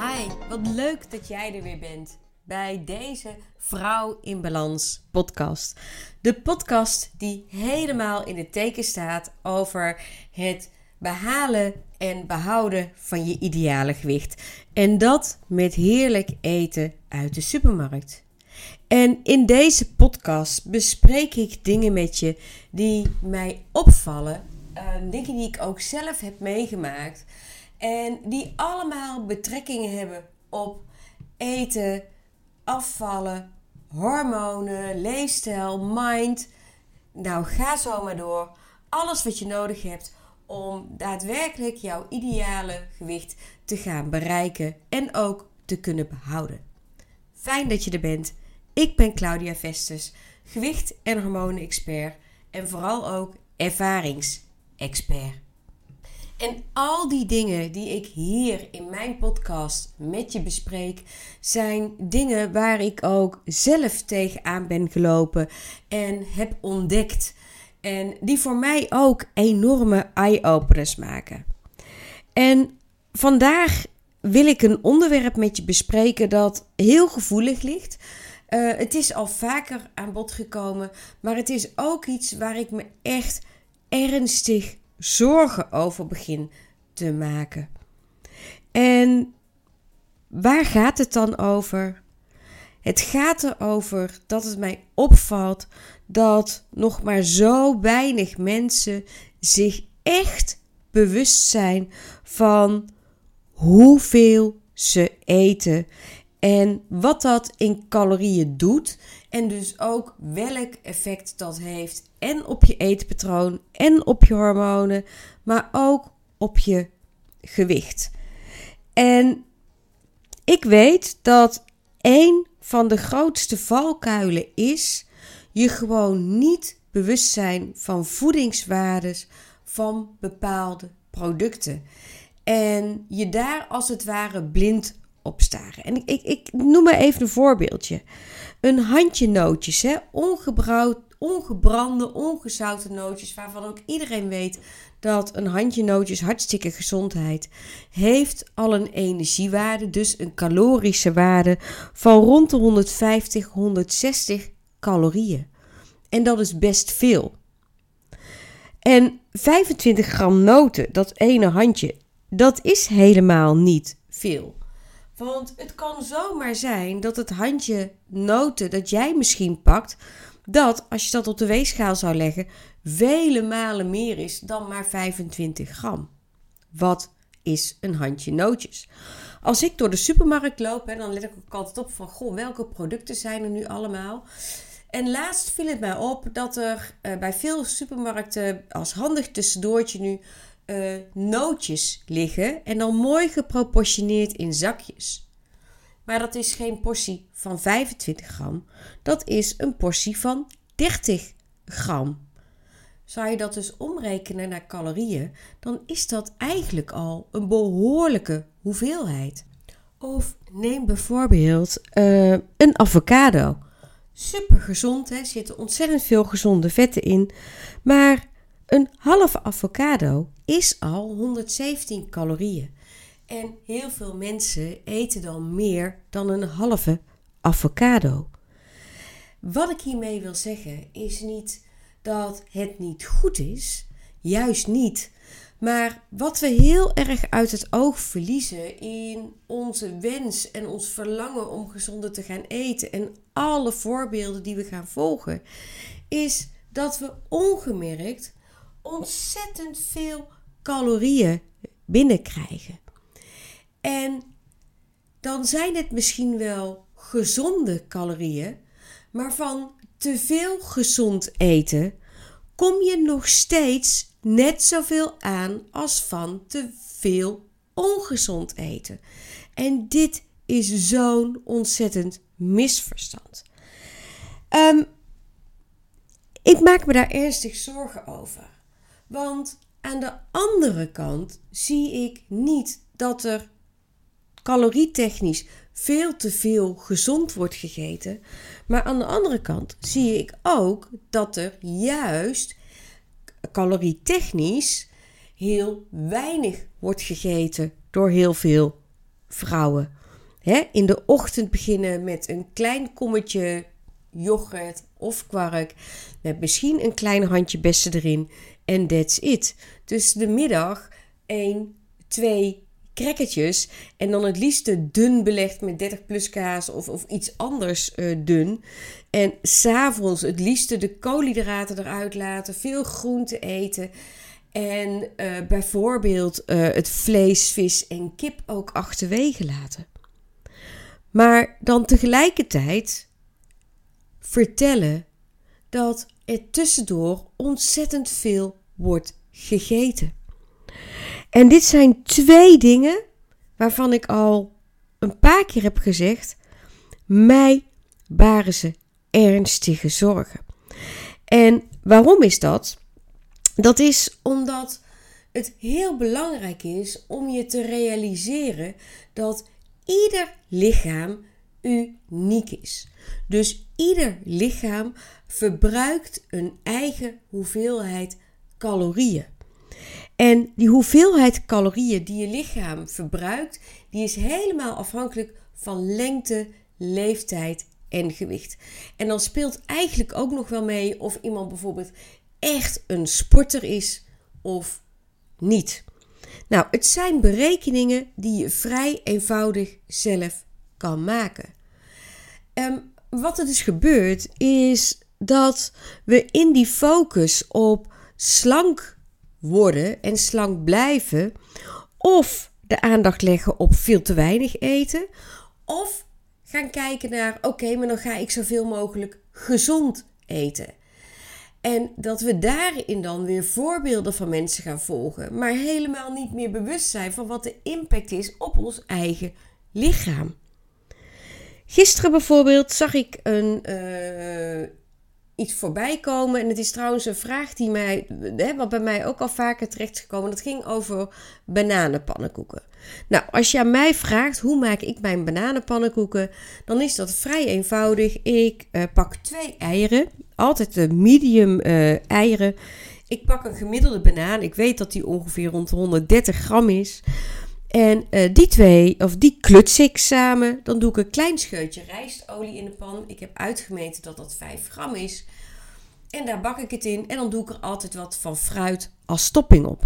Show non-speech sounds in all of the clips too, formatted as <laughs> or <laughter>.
Hi, wat leuk dat jij er weer bent bij deze Vrouw in Balans podcast. De podcast die helemaal in het teken staat over het behalen en behouden van je ideale gewicht. En dat met heerlijk eten uit de supermarkt. En in deze podcast bespreek ik dingen met je die mij opvallen, uh, dingen die ik ook zelf heb meegemaakt en die allemaal betrekkingen hebben op eten, afvallen, hormonen, leefstijl, mind. Nou, ga zo maar door. Alles wat je nodig hebt om daadwerkelijk jouw ideale gewicht te gaan bereiken en ook te kunnen behouden. Fijn dat je er bent. Ik ben Claudia Vestes, gewicht- en hormonen-expert en vooral ook ervaringsexpert. En al die dingen die ik hier in mijn podcast met je bespreek, zijn dingen waar ik ook zelf tegenaan ben gelopen en heb ontdekt. En die voor mij ook enorme eye-openers maken. En vandaag wil ik een onderwerp met je bespreken dat heel gevoelig ligt. Uh, het is al vaker aan bod gekomen, maar het is ook iets waar ik me echt ernstig zorgen over begin te maken. En waar gaat het dan over? Het gaat erover dat het mij opvalt dat nog maar zo weinig mensen zich echt bewust zijn van hoeveel ze eten en wat dat in calorieën doet. En dus ook welk effect dat heeft. En op je eetpatroon en op je hormonen. Maar ook op je gewicht. En ik weet dat een van de grootste valkuilen is je gewoon niet bewust zijn van voedingswaardes van bepaalde producten. En je daar als het ware blind op staren. En ik, ik, ik noem maar even een voorbeeldje. Een handje nootjes, hè? Ongebrande, ongezouten nootjes, waarvan ook iedereen weet dat een handje nootjes hartstikke gezondheid heeft al een energiewaarde, dus een calorische waarde van rond de 150, 160 calorieën. En dat is best veel. En 25 gram noten, dat ene handje, dat is helemaal niet veel. Want het kan zomaar zijn dat het handje noten dat jij misschien pakt, dat als je dat op de weegschaal zou leggen, vele malen meer is dan maar 25 gram. Wat is een handje nootjes? Als ik door de supermarkt loop, hè, dan let ik ook altijd op van goh, welke producten zijn er nu allemaal. En laatst viel het mij op dat er uh, bij veel supermarkten als handig tussendoortje nu uh, nootjes liggen en dan mooi geproportioneerd in zakjes. Maar dat is geen portie van 25 gram, dat is een portie van 30 gram. Zou je dat dus omrekenen naar calorieën, dan is dat eigenlijk al een behoorlijke hoeveelheid. Of neem bijvoorbeeld uh, een avocado. Super gezond, er zitten ontzettend veel gezonde vetten in. Maar een halve avocado is al 117 calorieën. En heel veel mensen eten dan meer dan een halve avocado. Wat ik hiermee wil zeggen is niet dat het niet goed is, juist niet. Maar wat we heel erg uit het oog verliezen in onze wens en ons verlangen om gezonder te gaan eten en alle voorbeelden die we gaan volgen, is dat we ongemerkt ontzettend veel calorieën binnenkrijgen. En dan zijn het misschien wel gezonde calorieën, maar van te veel gezond eten kom je nog steeds net zoveel aan als van te veel ongezond eten. En dit is zo'n ontzettend misverstand. Um, ik maak me daar ernstig zorgen over. Want aan de andere kant zie ik niet dat er calorietechnisch veel te veel gezond wordt gegeten. Maar aan de andere kant zie ik ook dat er juist calorietechnisch heel weinig wordt gegeten door heel veel vrouwen. In de ochtend beginnen met een klein kommetje yoghurt of kwark. Met misschien een klein handje bessen erin. En that's it. Dus de middag 1, 2 crackertjes. En dan het liefst dun belegd met 30 plus kaas of, of iets anders uh, dun. En s'avonds het liefste de koolhydraten eruit laten. Veel groente eten. En uh, bijvoorbeeld uh, het vlees, vis en kip ook achterwege laten. Maar dan tegelijkertijd vertellen dat er tussendoor ontzettend veel wordt gegeten. En dit zijn twee dingen waarvan ik al een paar keer heb gezegd: mij baren ze ernstige zorgen. En waarom is dat? Dat is omdat het heel belangrijk is om je te realiseren dat ieder lichaam uniek is. Dus ieder lichaam verbruikt een eigen hoeveelheid calorieën. En die hoeveelheid calorieën die je lichaam verbruikt, die is helemaal afhankelijk van lengte, leeftijd en gewicht. En dan speelt eigenlijk ook nog wel mee of iemand bijvoorbeeld echt een sporter is of niet. Nou, het zijn berekeningen die je vrij eenvoudig zelf kan maken. Um, wat er dus gebeurt, is dat we in die focus op slank worden en slank blijven, of de aandacht leggen op veel te weinig eten, of gaan kijken naar: oké, maar dan ga ik zoveel mogelijk gezond eten. En dat we daarin dan weer voorbeelden van mensen gaan volgen, maar helemaal niet meer bewust zijn van wat de impact is op ons eigen lichaam. Gisteren bijvoorbeeld zag ik een, uh, iets voorbij komen. En het is trouwens een vraag die mij, hè, wat bij mij ook al vaker terecht is gekomen. Dat ging over bananenpannenkoeken. Nou, als je aan mij vraagt hoe maak ik mijn bananenpannenkoeken, dan is dat vrij eenvoudig. Ik uh, pak twee eieren, altijd de medium uh, eieren. Ik pak een gemiddelde banaan. Ik weet dat die ongeveer rond 130 gram is. En uh, die twee, of die kluts ik samen. Dan doe ik een klein scheutje rijstolie in de pan. Ik heb uitgemeten dat dat 5 gram is. En daar bak ik het in. En dan doe ik er altijd wat van fruit als topping op.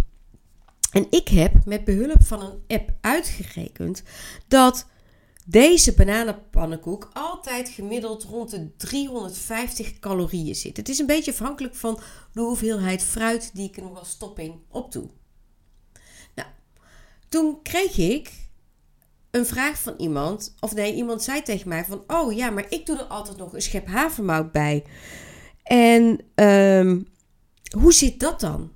En ik heb met behulp van een app uitgerekend dat deze bananenpannenkoek altijd gemiddeld rond de 350 calorieën zit. Het is een beetje afhankelijk van de hoeveelheid fruit die ik er nog als topping op doe. Toen kreeg ik een vraag van iemand, of nee, iemand zei tegen mij van, oh ja, maar ik doe er altijd nog een schep havermout bij. En um, hoe zit dat dan?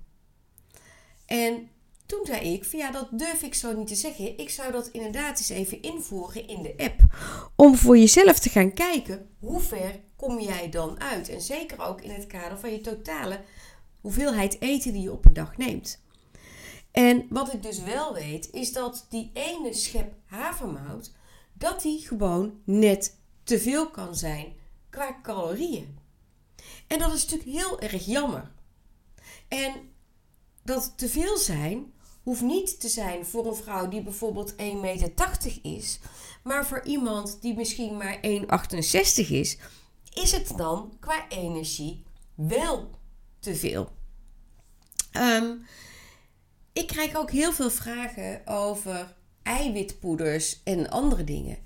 En toen zei ik van ja, dat durf ik zo niet te zeggen. Ik zou dat inderdaad eens even invoeren in de app. Om voor jezelf te gaan kijken, hoe ver kom jij dan uit? En zeker ook in het kader van je totale hoeveelheid eten die je op een dag neemt. En wat ik dus wel weet, is dat die ene schep havermout, dat die gewoon net te veel kan zijn qua calorieën. En dat is natuurlijk heel erg jammer. En dat te veel zijn hoeft niet te zijn voor een vrouw die bijvoorbeeld 1,80 meter is, maar voor iemand die misschien maar 1,68 is, is het dan qua energie wel te veel. Um, ik krijg ook heel veel vragen over eiwitpoeders en andere dingen.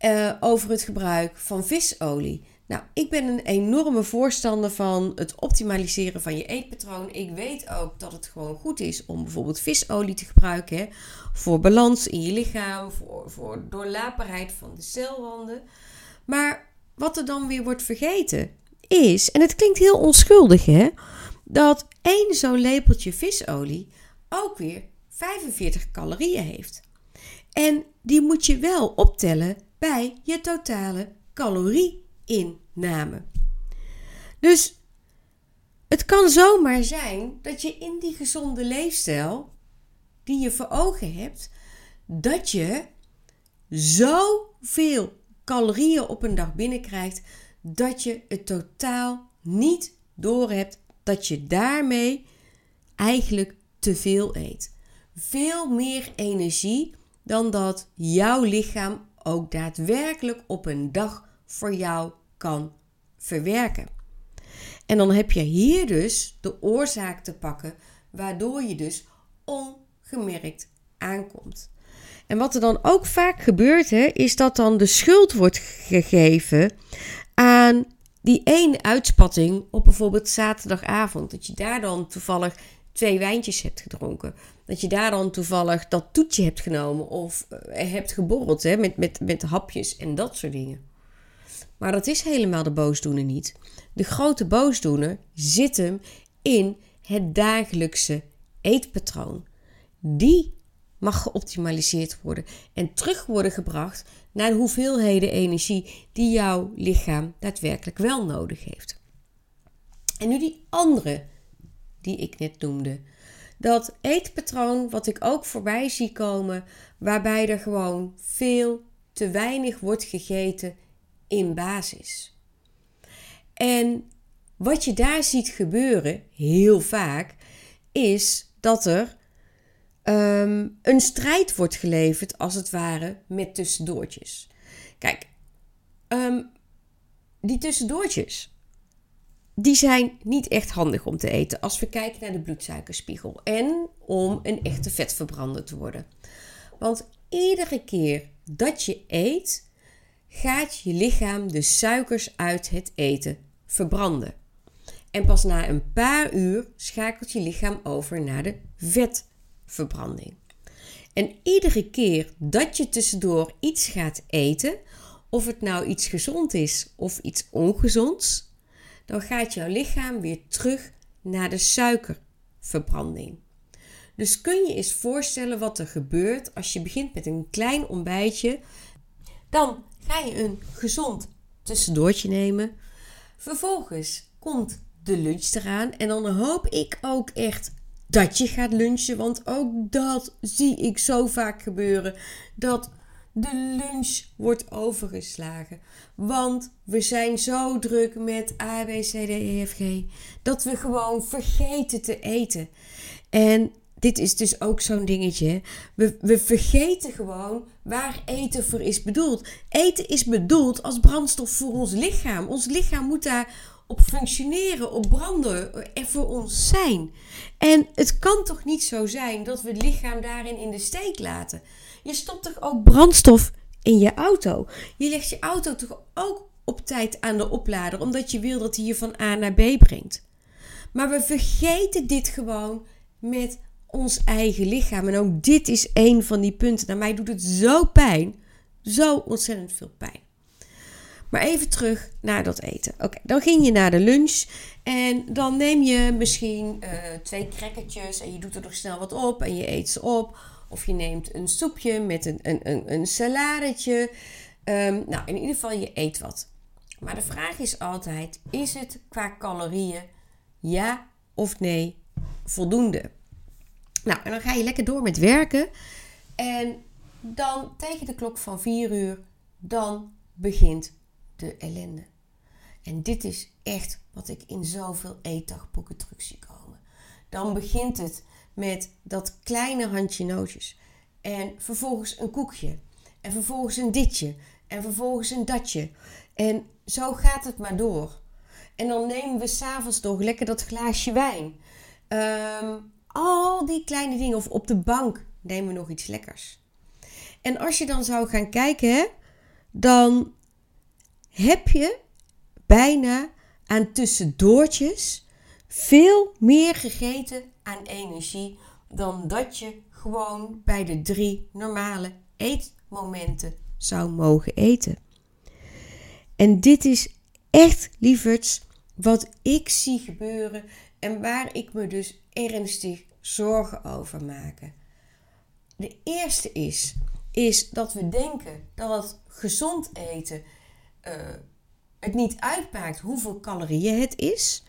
Uh, over het gebruik van visolie. Nou, ik ben een enorme voorstander van het optimaliseren van je eetpatroon. Ik weet ook dat het gewoon goed is om bijvoorbeeld visolie te gebruiken. Hè, voor balans in je lichaam, voor, voor doorlaperheid van de celwanden. Maar wat er dan weer wordt vergeten is, en het klinkt heel onschuldig hè, dat één zo'n lepeltje visolie ook weer 45 calorieën heeft. En die moet je wel optellen bij je totale calorieinname. Dus het kan zomaar zijn dat je in die gezonde leefstijl die je voor ogen hebt, dat je zoveel calorieën op een dag binnenkrijgt dat je het totaal niet doorhebt dat je daarmee eigenlijk te veel eet. Veel meer energie dan dat jouw lichaam ook daadwerkelijk op een dag voor jou kan verwerken. En dan heb je hier dus de oorzaak te pakken, waardoor je dus ongemerkt aankomt. En wat er dan ook vaak gebeurt, hè, is dat dan de schuld wordt gegeven aan die één uitspatting op bijvoorbeeld zaterdagavond. Dat je daar dan toevallig twee wijntjes hebt gedronken. Dat je daar dan toevallig dat toetje hebt genomen of eh, hebt geborreld hè, met, met, met hapjes en dat soort dingen. Maar dat is helemaal de boosdoener niet. De grote boosdoener zit hem in het dagelijkse eetpatroon. Die mag geoptimaliseerd worden en terug worden gebracht naar de hoeveelheden energie die jouw lichaam daadwerkelijk wel nodig heeft. En nu die andere die ik net noemde. Dat eetpatroon wat ik ook voorbij zie komen, waarbij er gewoon veel te weinig wordt gegeten in basis. En wat je daar ziet gebeuren, heel vaak, is dat er Ehm, een strijd wordt geleverd, als het ware, met tussendoortjes. Kijk, um, die tussendoortjes, die zijn niet echt handig om te eten als we kijken naar de bloedsuikerspiegel en om een echte vetverbrander te worden. Want iedere keer dat je eet, gaat je lichaam de suikers uit het eten verbranden. En pas na een paar uur schakelt je lichaam over naar de vet verbranding. En iedere keer dat je tussendoor iets gaat eten, of het nou iets gezond is of iets ongezonds, dan gaat jouw lichaam weer terug naar de suikerverbranding. Dus kun je eens voorstellen wat er gebeurt als je begint met een klein ontbijtje. Dan ga je een gezond tussendoortje nemen. Vervolgens komt de lunch eraan en dan hoop ik ook echt dat je gaat lunchen. Want ook dat zie ik zo vaak gebeuren. Dat de lunch wordt overgeslagen. Want we zijn zo druk met A, B, C, D, E, F, G. Dat we gewoon vergeten te eten. En dit is dus ook zo'n dingetje. We, we vergeten gewoon waar eten voor is bedoeld. Eten is bedoeld als brandstof voor ons lichaam. Ons lichaam moet daar op functioneren, op branden, er voor ons zijn. En het kan toch niet zo zijn dat we het lichaam daarin in de steek laten? Je stopt toch ook brandstof in je auto? Je legt je auto toch ook op tijd aan de oplader, omdat je wil dat hij je van A naar B brengt. Maar we vergeten dit gewoon met ons eigen lichaam. En ook dit is een van die punten. Naar mij doet het zo pijn. Zo ontzettend veel pijn. Maar even terug naar dat eten. Oké, dan ging je naar de lunch. En dan neem je misschien uh, twee crackertjes en je doet er nog snel wat op en je eet ze op. Of je neemt een soepje met een, een, een, een saladetje. Um, nou, in ieder geval, je eet wat. Maar de vraag is altijd: is het qua calorieën ja of nee voldoende? Nou, en dan ga je lekker door met werken. En dan tegen de klok van 4 uur, dan begint de ellende. En dit is echt wat ik in zoveel eetdagboeken terug zie komen. Dan begint het met dat kleine handje nootjes. En vervolgens een koekje. En vervolgens een ditje. En vervolgens een datje. En zo gaat het maar door. En dan nemen we s'avonds nog lekker dat glaasje wijn. Ehm, al die kleine dingen. Of op de bank nemen we nog iets lekkers. En als je dan zou gaan kijken, hè, dan heb je bijna aan tussendoortjes veel meer gegeten aan energie dan dat je gewoon bij de drie normale eetmomenten zou mogen eten. En dit is echt, lieverds, wat ik zie gebeuren en waar ik me dus ernstig zorgen over maak. De eerste is, is dat we denken dat het gezond eten uh, het niet uitmaakt hoeveel calorieën het is,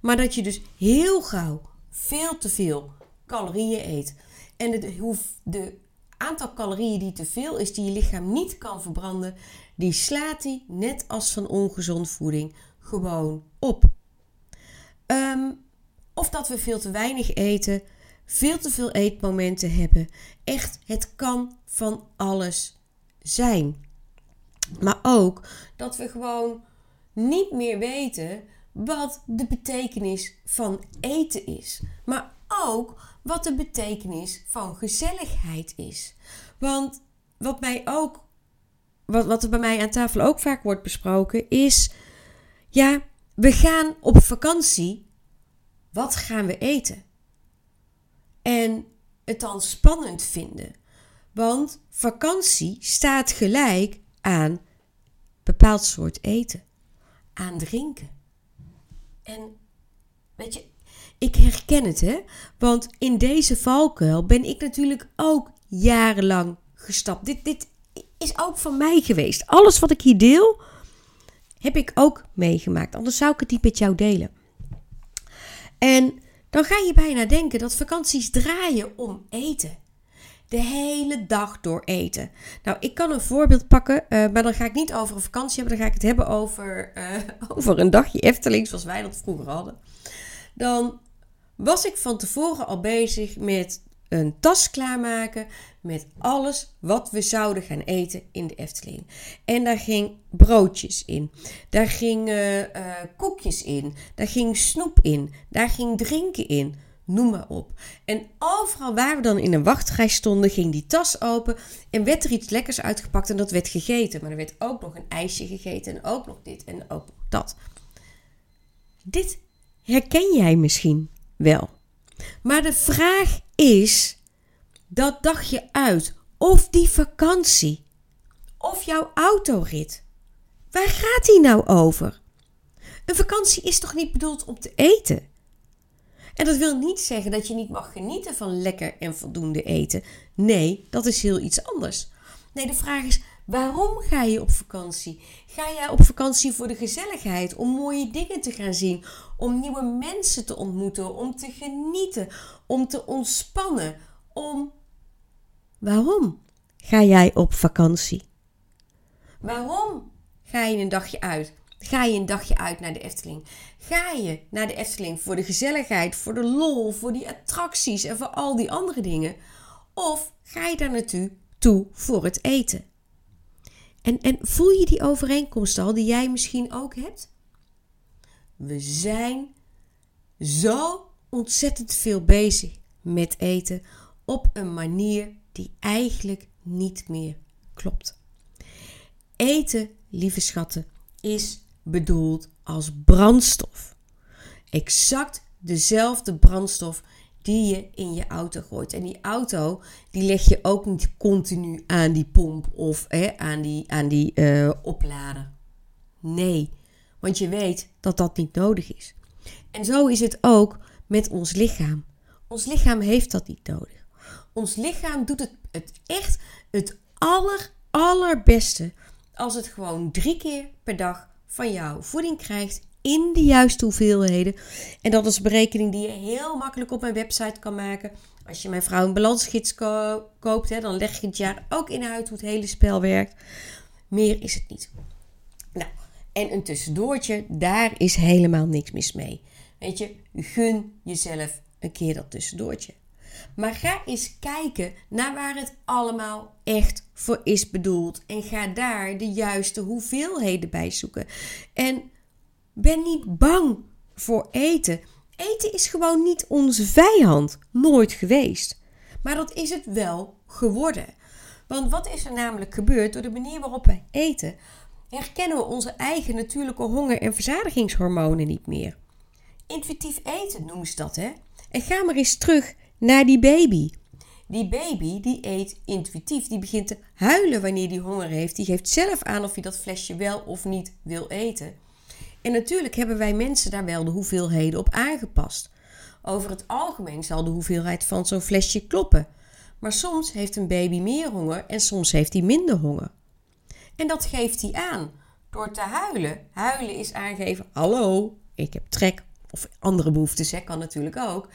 maar dat je dus heel gauw veel te veel calorieën eet. En de, de aantal calorieën die te veel is, die je lichaam niet kan verbranden, die slaat hij net als van ongezond voeding gewoon op. Um, of dat we veel te weinig eten, veel te veel eetmomenten hebben. Echt, het kan van alles zijn. Maar ook dat we gewoon niet meer weten wat de betekenis van eten is. Maar ook wat de betekenis van gezelligheid is. Want wat ook, wat, wat er bij mij aan tafel ook vaak wordt besproken, is: ja, we gaan op vakantie. Wat gaan we eten? En het dan spannend vinden. Want vakantie staat gelijk aan bepaald soort eten, aan drinken. En weet je, ik herken het hè, want in deze valkuil ben ik natuurlijk ook jarenlang gestapt. Dit, dit is ook van mij geweest. Alles wat ik hier deel, heb ik ook meegemaakt. Anders zou ik het niet met jou delen. En dan ga je bijna denken dat vakanties draaien om eten. De hele dag door eten. Nou, ik kan een voorbeeld pakken, uh, maar dan ga ik niet over een vakantie hebben. Dan ga ik het hebben over, uh, <laughs> over een dagje Efteling, zoals wij dat vroeger hadden. Dan was ik van tevoren al bezig met een tas klaarmaken met alles wat we zouden gaan eten in de Efteling. En daar ging broodjes in, daar gingen uh, koekjes in, daar ging snoep in, daar ging drinken in. Noem maar op. En overal waar we dan in een wachtrij stonden, ging die tas open en werd er iets lekkers uitgepakt en dat werd gegeten. Maar er werd ook nog een ijsje gegeten en ook nog dit en ook nog dat. Dit herken jij misschien wel. Maar de vraag is: dat dagje uit, of die vakantie, of jouw autorit, waar gaat die nou over? Een vakantie is toch niet bedoeld om te eten? En dat wil niet zeggen dat je niet mag genieten van lekker en voldoende eten. Nee, dat is heel iets anders. Nee, de vraag is: waarom ga je op vakantie? Ga jij op vakantie voor de gezelligheid, om mooie dingen te gaan zien, om nieuwe mensen te ontmoeten, om te genieten, om te ontspannen, om. Waarom ga jij op vakantie? Waarom ga je een dagje uit? Ga je een dagje uit naar de Efteling? Ga je naar de Efteling voor de gezelligheid, voor de lol, voor die attracties en voor al die andere dingen? Of ga je daar naartoe toe voor het eten? En, en voel je die overeenkomst al die jij misschien ook hebt? We zijn zo ontzettend veel bezig met eten op een manier die eigenlijk niet meer klopt. Eten, lieve schatten, is bedoeld als brandstof. Exact dezelfde brandstof die je in je auto gooit. En die auto, die leg je ook niet continu aan die pomp of hè, aan die, aan die uh, oplader. Nee, want je weet dat dat niet nodig is. En zo is het ook met ons lichaam. Ons lichaam heeft dat niet nodig. Ons lichaam doet het, het echt het aller, allerbeste als het gewoon drie keer per dag van jou voeding krijgt in de juiste hoeveelheden. En dat is een berekening die je heel makkelijk op mijn website kan maken. Als je mijn vrouw een balansgids koopt, hè, dan leg je het jaar ook in uit hoe het hele spel werkt. Meer is het niet. Nou, en een tussendoortje, daar is helemaal niks mis mee. Weet je, gun jezelf een keer dat tussendoortje. Maar ga eens kijken naar waar het allemaal echt voor is bedoeld. En ga daar de juiste hoeveelheden bij zoeken. En ben niet bang voor eten. Eten is gewoon niet onze vijand. Nooit geweest. Maar dat is het wel geworden. Want wat is er namelijk gebeurd door de manier waarop we eten? Herkennen we onze eigen natuurlijke honger- en verzadigingshormonen niet meer. Intuïtief eten noemen ze dat, hè? En ga maar eens terug naar die baby. Die baby die eet intuïtief. Die begint te huilen wanneer die honger heeft. Die geeft zelf aan of hij dat flesje wel of niet wil eten. En natuurlijk hebben wij mensen daar wel de hoeveelheden op aangepast. Over het algemeen zal de hoeveelheid van zo'n flesje kloppen. Maar soms heeft een baby meer honger en soms heeft hij minder honger. En dat geeft hij aan door te huilen. Huilen is aangeven: hallo, ik heb trek. Of andere behoeftes, hè, kan natuurlijk ook.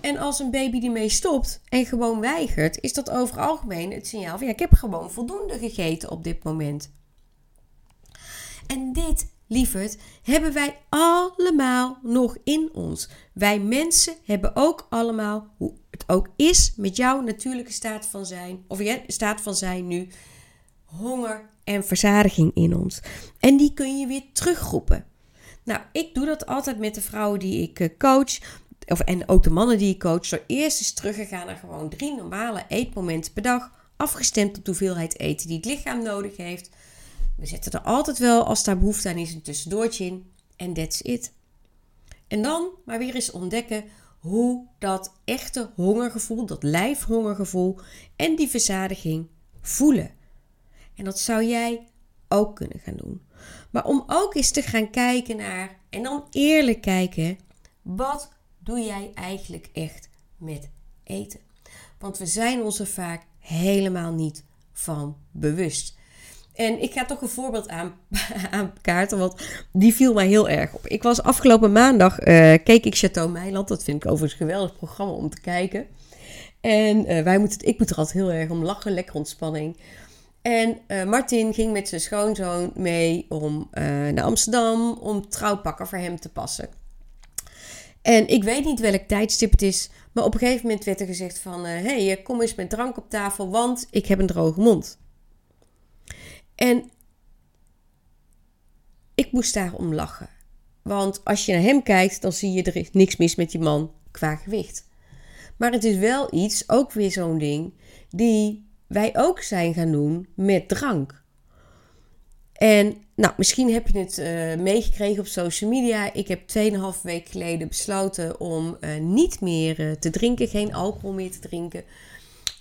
En als een baby die mee stopt en gewoon weigert, is dat over algemeen het signaal van ja, ik heb gewoon voldoende gegeten op dit moment. En dit lieverd, hebben wij allemaal nog in ons. Wij mensen hebben ook allemaal het ook is met jouw natuurlijke staat van zijn, of je staat van zijn nu, honger en verzadiging in ons. En die kun je weer teruggroepen. Nou, ik doe dat altijd met de vrouwen die ik eh, coach. Of, en ook de mannen die ik coach. Door eerst eens teruggegaan naar gewoon drie normale eetmomenten per dag. Afgestemd op de hoeveelheid eten die het lichaam nodig heeft. We zetten er altijd wel, als daar behoefte aan is, een tussendoortje in. En that's it. En dan maar weer eens ontdekken hoe dat echte hongergevoel, dat lijfhongergevoel en die verzadiging voelen. En dat zou jij ook kunnen gaan doen. Maar om ook eens te gaan kijken naar, en dan eerlijk kijken, wat doe jij eigenlijk echt met eten? Want we zijn ons er vaak helemaal niet van bewust. En ik ga toch een voorbeeld aan, <laughs> aan kaarten, want die viel mij heel erg op. Ik was afgelopen maandag, uh, keek ik Chateau Meiland. Dat vind ik overigens een geweldig programma om te kijken. En uh, wij moeten, ik moet er altijd heel erg om lachen, lekker ontspanning. En uh, Martin ging met zijn schoonzoon mee om, naar Amsterdam om trouwpakken voor hem te passen. En ik weet niet welk tijdstip het is, maar op een gegeven moment werd er gezegd van... hé, hey, kom eens met drank op tafel, want ik heb een droge mond. En ik moest daarom lachen. Want als je naar hem kijkt, dan zie je er is niks mis met die man qua gewicht. Maar het is wel iets, ook weer zo'n ding, die wij ook zijn gaan doen met drank. En nou, misschien heb je het uh, meegekregen op social media. Ik heb 2,5 week geleden besloten om uh, niet meer uh, te drinken, geen alcohol meer te drinken.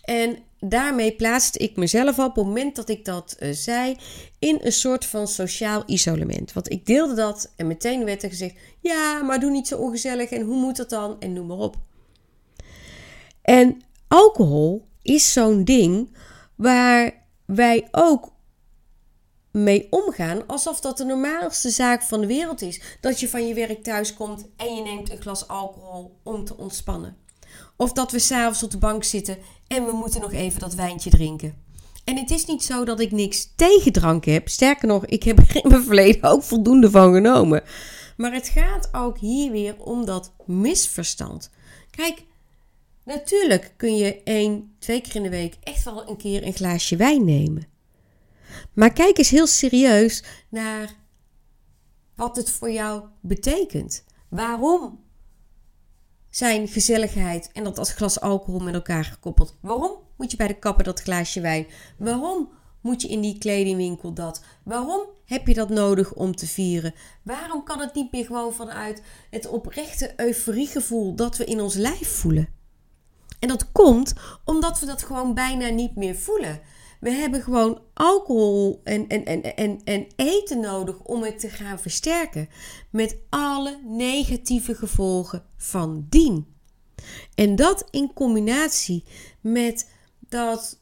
En daarmee plaatste ik mezelf op het moment dat ik dat zei in een soort van sociaal isolement. Want ik deelde dat en meteen werd er gezegd: ja, maar doe niet zo ongezellig en hoe moet dat dan? En noem maar op. En alcohol is zo'n ding waar wij ook mee omgaan alsof dat de normaalste zaak van de wereld is. Dat je van je werk thuis komt en je neemt een glas alcohol om te ontspannen. Of dat we s'avonds op de bank zitten en we moeten nog even dat wijntje drinken. En het is niet zo dat ik niks tegen drank heb. Sterker nog, ik heb er in mijn verleden ook voldoende van genomen. Maar het gaat ook hier weer om dat misverstand. Kijk, natuurlijk kun je één, twee keer in de week echt wel een keer een glaasje wijn nemen. Maar kijk eens heel serieus naar wat het voor jou betekent. Waarom zijn gezelligheid en dat als glas alcohol met elkaar gekoppeld. Waarom moet je bij de kapper dat glaasje wijn? Waarom moet je in die kledingwinkel dat? Waarom heb je dat nodig om te vieren? Waarom kan het niet meer gewoon vanuit het oprechte euforiegevoel dat we in ons lijf voelen? En dat komt omdat we dat gewoon bijna niet meer voelen. We hebben gewoon alcohol en, en, en, en, en eten nodig om het te gaan versterken. Met alle negatieve gevolgen van dien. En dat in combinatie met dat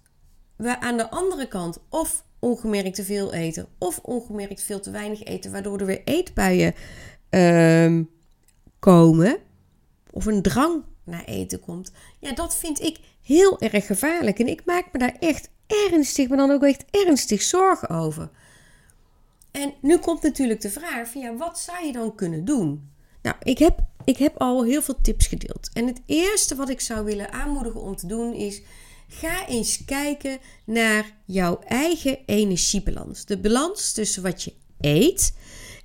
we aan de andere kant of ongemerkt te veel eten of ongemerkt veel te weinig eten, waardoor er weer eetbuien uh, komen of een drang naar eten komt. Ja, dat vind ik heel erg gevaarlijk. En ik maak me daar echt ernstig, maar dan ook echt ernstig zorgen over. En nu komt natuurlijk de vraag van ja, wat zou je dan kunnen doen? Nou, ik heb, ik heb al heel veel tips gedeeld. En het eerste wat ik zou willen aanmoedigen om te doen is... Ga eens kijken naar jouw eigen energiebalans. De balans tussen wat je eet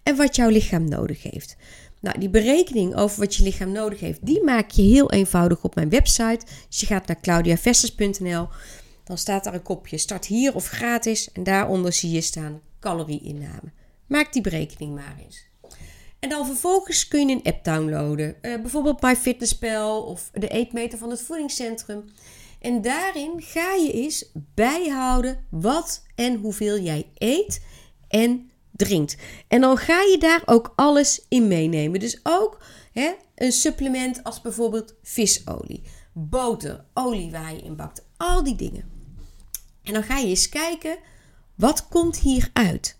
en wat jouw lichaam nodig heeft. Nou, die berekening over wat je lichaam nodig heeft, die maak je heel eenvoudig op mijn website. Dus je gaat naar claudiavesters.nl dan staat daar een kopje start hier of gratis en daaronder zie je staan calorieinname. Maak die berekening maar eens. En dan vervolgens kun je een app downloaden, uh, bijvoorbeeld MyFitnessPal of de eetmeter van het voedingscentrum. En daarin ga je eens bijhouden wat en hoeveel jij eet en drinkt. En dan ga je daar ook alles in meenemen. Dus ook hè, een supplement als bijvoorbeeld visolie, boter, olie waar je in bakt, al die dingen. En dan ga je eens kijken, wat komt hier uit?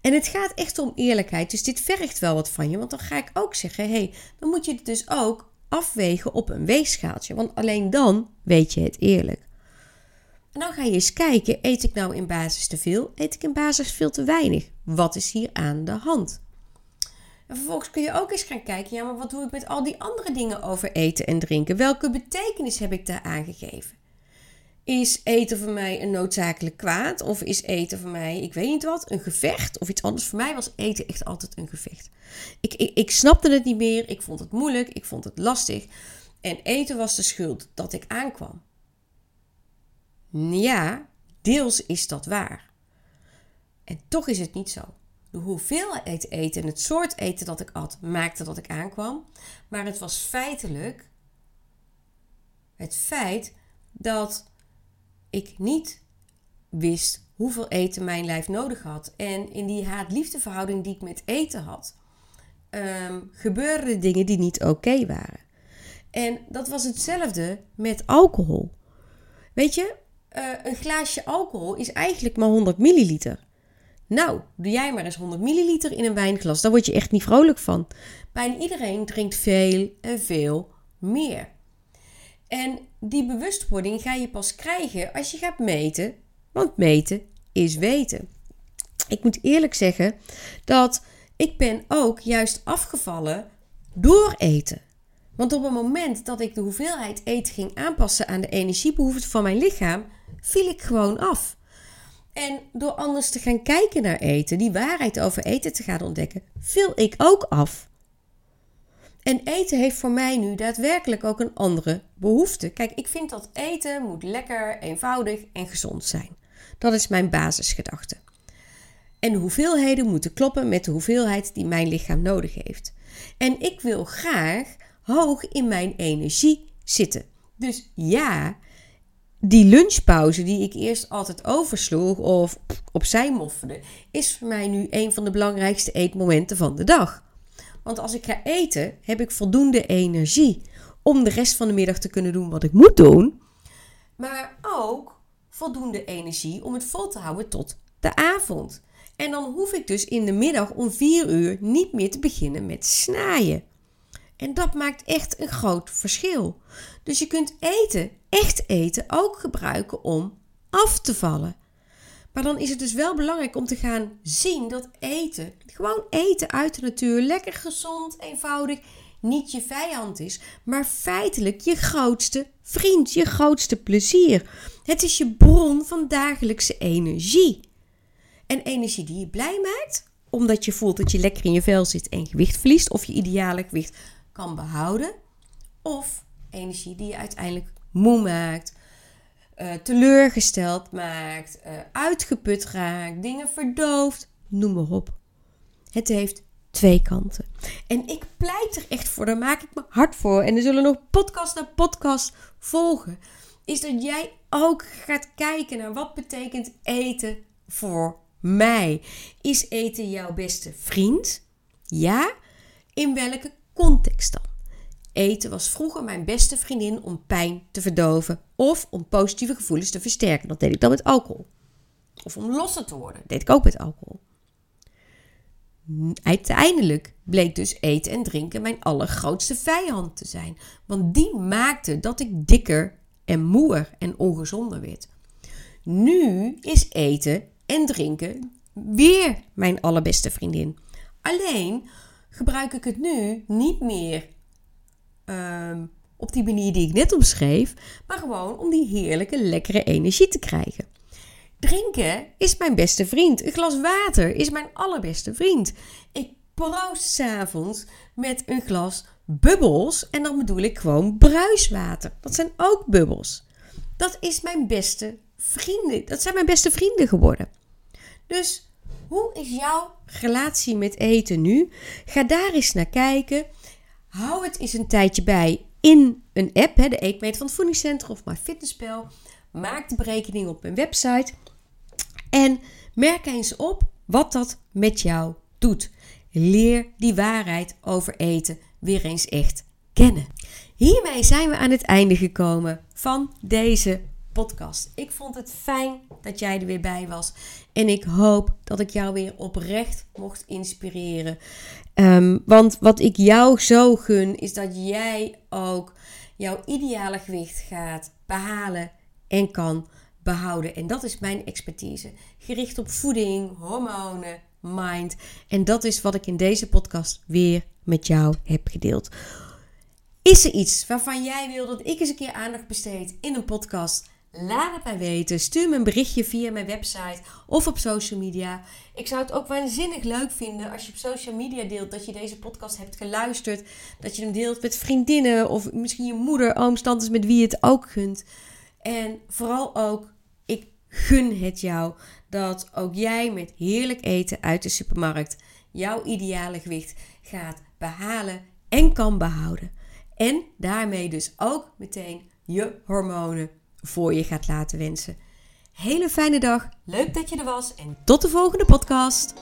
En het gaat echt om eerlijkheid. Dus dit vergt wel wat van je. Want dan ga ik ook zeggen: hé, hey, dan moet je het dus ook afwegen op een weegschaaltje. Want alleen dan weet je het eerlijk. En dan ga je eens kijken: eet ik nou in basis te veel? Eet ik in basis veel te weinig? Wat is hier aan de hand? En vervolgens kun je ook eens gaan kijken, ja, maar wat doe ik met al die andere dingen over eten en drinken? Welke betekenis heb ik daar aangegeven? Is eten voor mij een noodzakelijk kwaad? Of is eten voor mij, ik weet niet wat, een gevecht? Of iets anders? Voor mij was eten echt altijd een gevecht. Ik, ik, ik snapte het niet meer. Ik vond het moeilijk. Ik vond het lastig. En eten was de schuld dat ik aankwam. Ja, deels is dat waar. En toch is het niet zo. De hoeveelheid eten en het soort eten dat ik at maakte dat ik aankwam. Maar het was feitelijk het feit dat ik niet wist hoeveel eten mijn lijf nodig had. En in die haat-liefdeverhouding die ik met eten had, um, gebeurden dingen die niet oké waren. En dat was hetzelfde met alcohol. Weet je, uh, een glaasje alcohol is eigenlijk maar 100 milliliter. Nou, doe jij maar eens 100 milliliter in een wijnglas, daar word je echt niet vrolijk van. Bijna iedereen drinkt veel en veel meer. En die bewustwording ga je pas krijgen als je gaat meten, want meten is weten. Ik moet eerlijk zeggen dat ik ben ook juist afgevallen door eten. Want op het moment dat ik de hoeveelheid eten ging aanpassen aan de energiebehoeften van mijn lichaam, viel ik gewoon af. En door anders te gaan kijken naar eten, die waarheid over eten te gaan ontdekken, viel ik ook af. En eten heeft voor mij nu daadwerkelijk ook een andere behoefte. Kijk, ik vind dat eten moet lekker, eenvoudig en gezond zijn. Dat is mijn basisgedachte. En de hoeveelheden moeten kloppen met de hoeveelheid die mijn lichaam nodig heeft. En ik wil graag hoog in mijn energie zitten. Dus ja, die lunchpauze die ik eerst altijd oversloeg of opzij mofferde, is voor mij nu een van de belangrijkste eetmomenten van de dag. Want als ik ga eten, heb ik voldoende energie om de rest van de middag te kunnen doen wat ik moet doen. Maar ook voldoende energie om het vol te houden tot de avond. En dan hoef ik dus in de middag om 4 uur niet meer te beginnen met snaaien. En dat maakt echt een groot verschil. Dus je kunt eten, echt eten, ook gebruiken om af te vallen. Maar dan is het dus wel belangrijk om te gaan zien dat eten, gewoon eten uit de natuur, lekker gezond, eenvoudig, niet je vijand is, maar feitelijk je grootste vriend, je grootste plezier. Het is je bron van dagelijkse energie. En energie die je blij maakt, omdat je voelt dat je lekker in je vel zit en gewicht verliest, of je ideale gewicht kan behouden. Of energie die je uiteindelijk moe maakt, uh, teleurgesteld maakt, uh, uitgeput raakt, dingen verdooft, noem maar op. Het heeft twee kanten. En ik pleit er echt voor, daar maak ik me hard voor. En er zullen nog podcast na podcast volgen. Is dat jij ook gaat kijken naar wat betekent eten voor mij. Is eten jouw beste vriend? Ja? In welke context dan? Eten was vroeger mijn beste vriendin om pijn te verdoven of om positieve gevoelens te versterken. Dat deed ik dan met alcohol. Of om losser te worden. Deed ik ook met alcohol. Uiteindelijk bleek dus eten en drinken mijn allergrootste vijand te zijn. Want die maakte dat ik dikker en moer en ongezonder werd. Nu is eten en drinken weer mijn allerbeste vriendin. Alleen gebruik ik het nu niet meer Ehm, op die manier die ik net omschreef, maar gewoon om die heerlijke, lekkere energie te krijgen. Drinken is mijn beste vriend. Een glas water is mijn allerbeste vriend. Ik proost s'avonds met een glas bubbels en dan bedoel ik gewoon bruiswater. Dat zijn ook bubbels. Dat is mijn beste vrienden. Dat zijn mijn beste vrienden geworden. Dus hoe is jouw relatie met eten nu? Ga daar eens naar kijken. Hou het eens een tijdje bij in een app, hè, de eetmeter van het voedingscentrum of MyFitnessPal. Maak de berekening op mijn website. En merk eens op wat dat met jou doet. Leer die waarheid over eten weer eens echt kennen. Hiermee zijn we aan het einde gekomen van deze podcast. Ik vond het fijn dat jij er weer bij was. En ik hoop dat ik jou weer oprecht mocht inspireren. Ehm, want wat ik jou zo gun, is dat jij ook jouw ideale gewicht gaat behalen en kan behouden. En dat is mijn expertise. Gericht op voeding, hormonen, mind. En dat is wat ik in deze podcast weer met jou heb gedeeld. Is er iets waarvan jij wil dat ik eens een keer aandacht besteed in een podcast? Laat het mij weten. Stuur me een berichtje via mijn website of op social media. Ik zou het ook waanzinnig leuk vinden als je op social media deelt dat je deze podcast hebt geluisterd. Dat je hem deelt met vriendinnen of misschien je moeder, ooms, tantes, met wie je het ook gunt. En vooral ook, ik gun het jou dat ook jij met heerlijk eten uit de supermarkt jouw ideale gewicht gaat behalen en kan behouden. En daarmee dus ook meteen je hormonen voor je gaat laten wensen. Hele fijne dag, leuk dat je er was en tot de volgende podcast.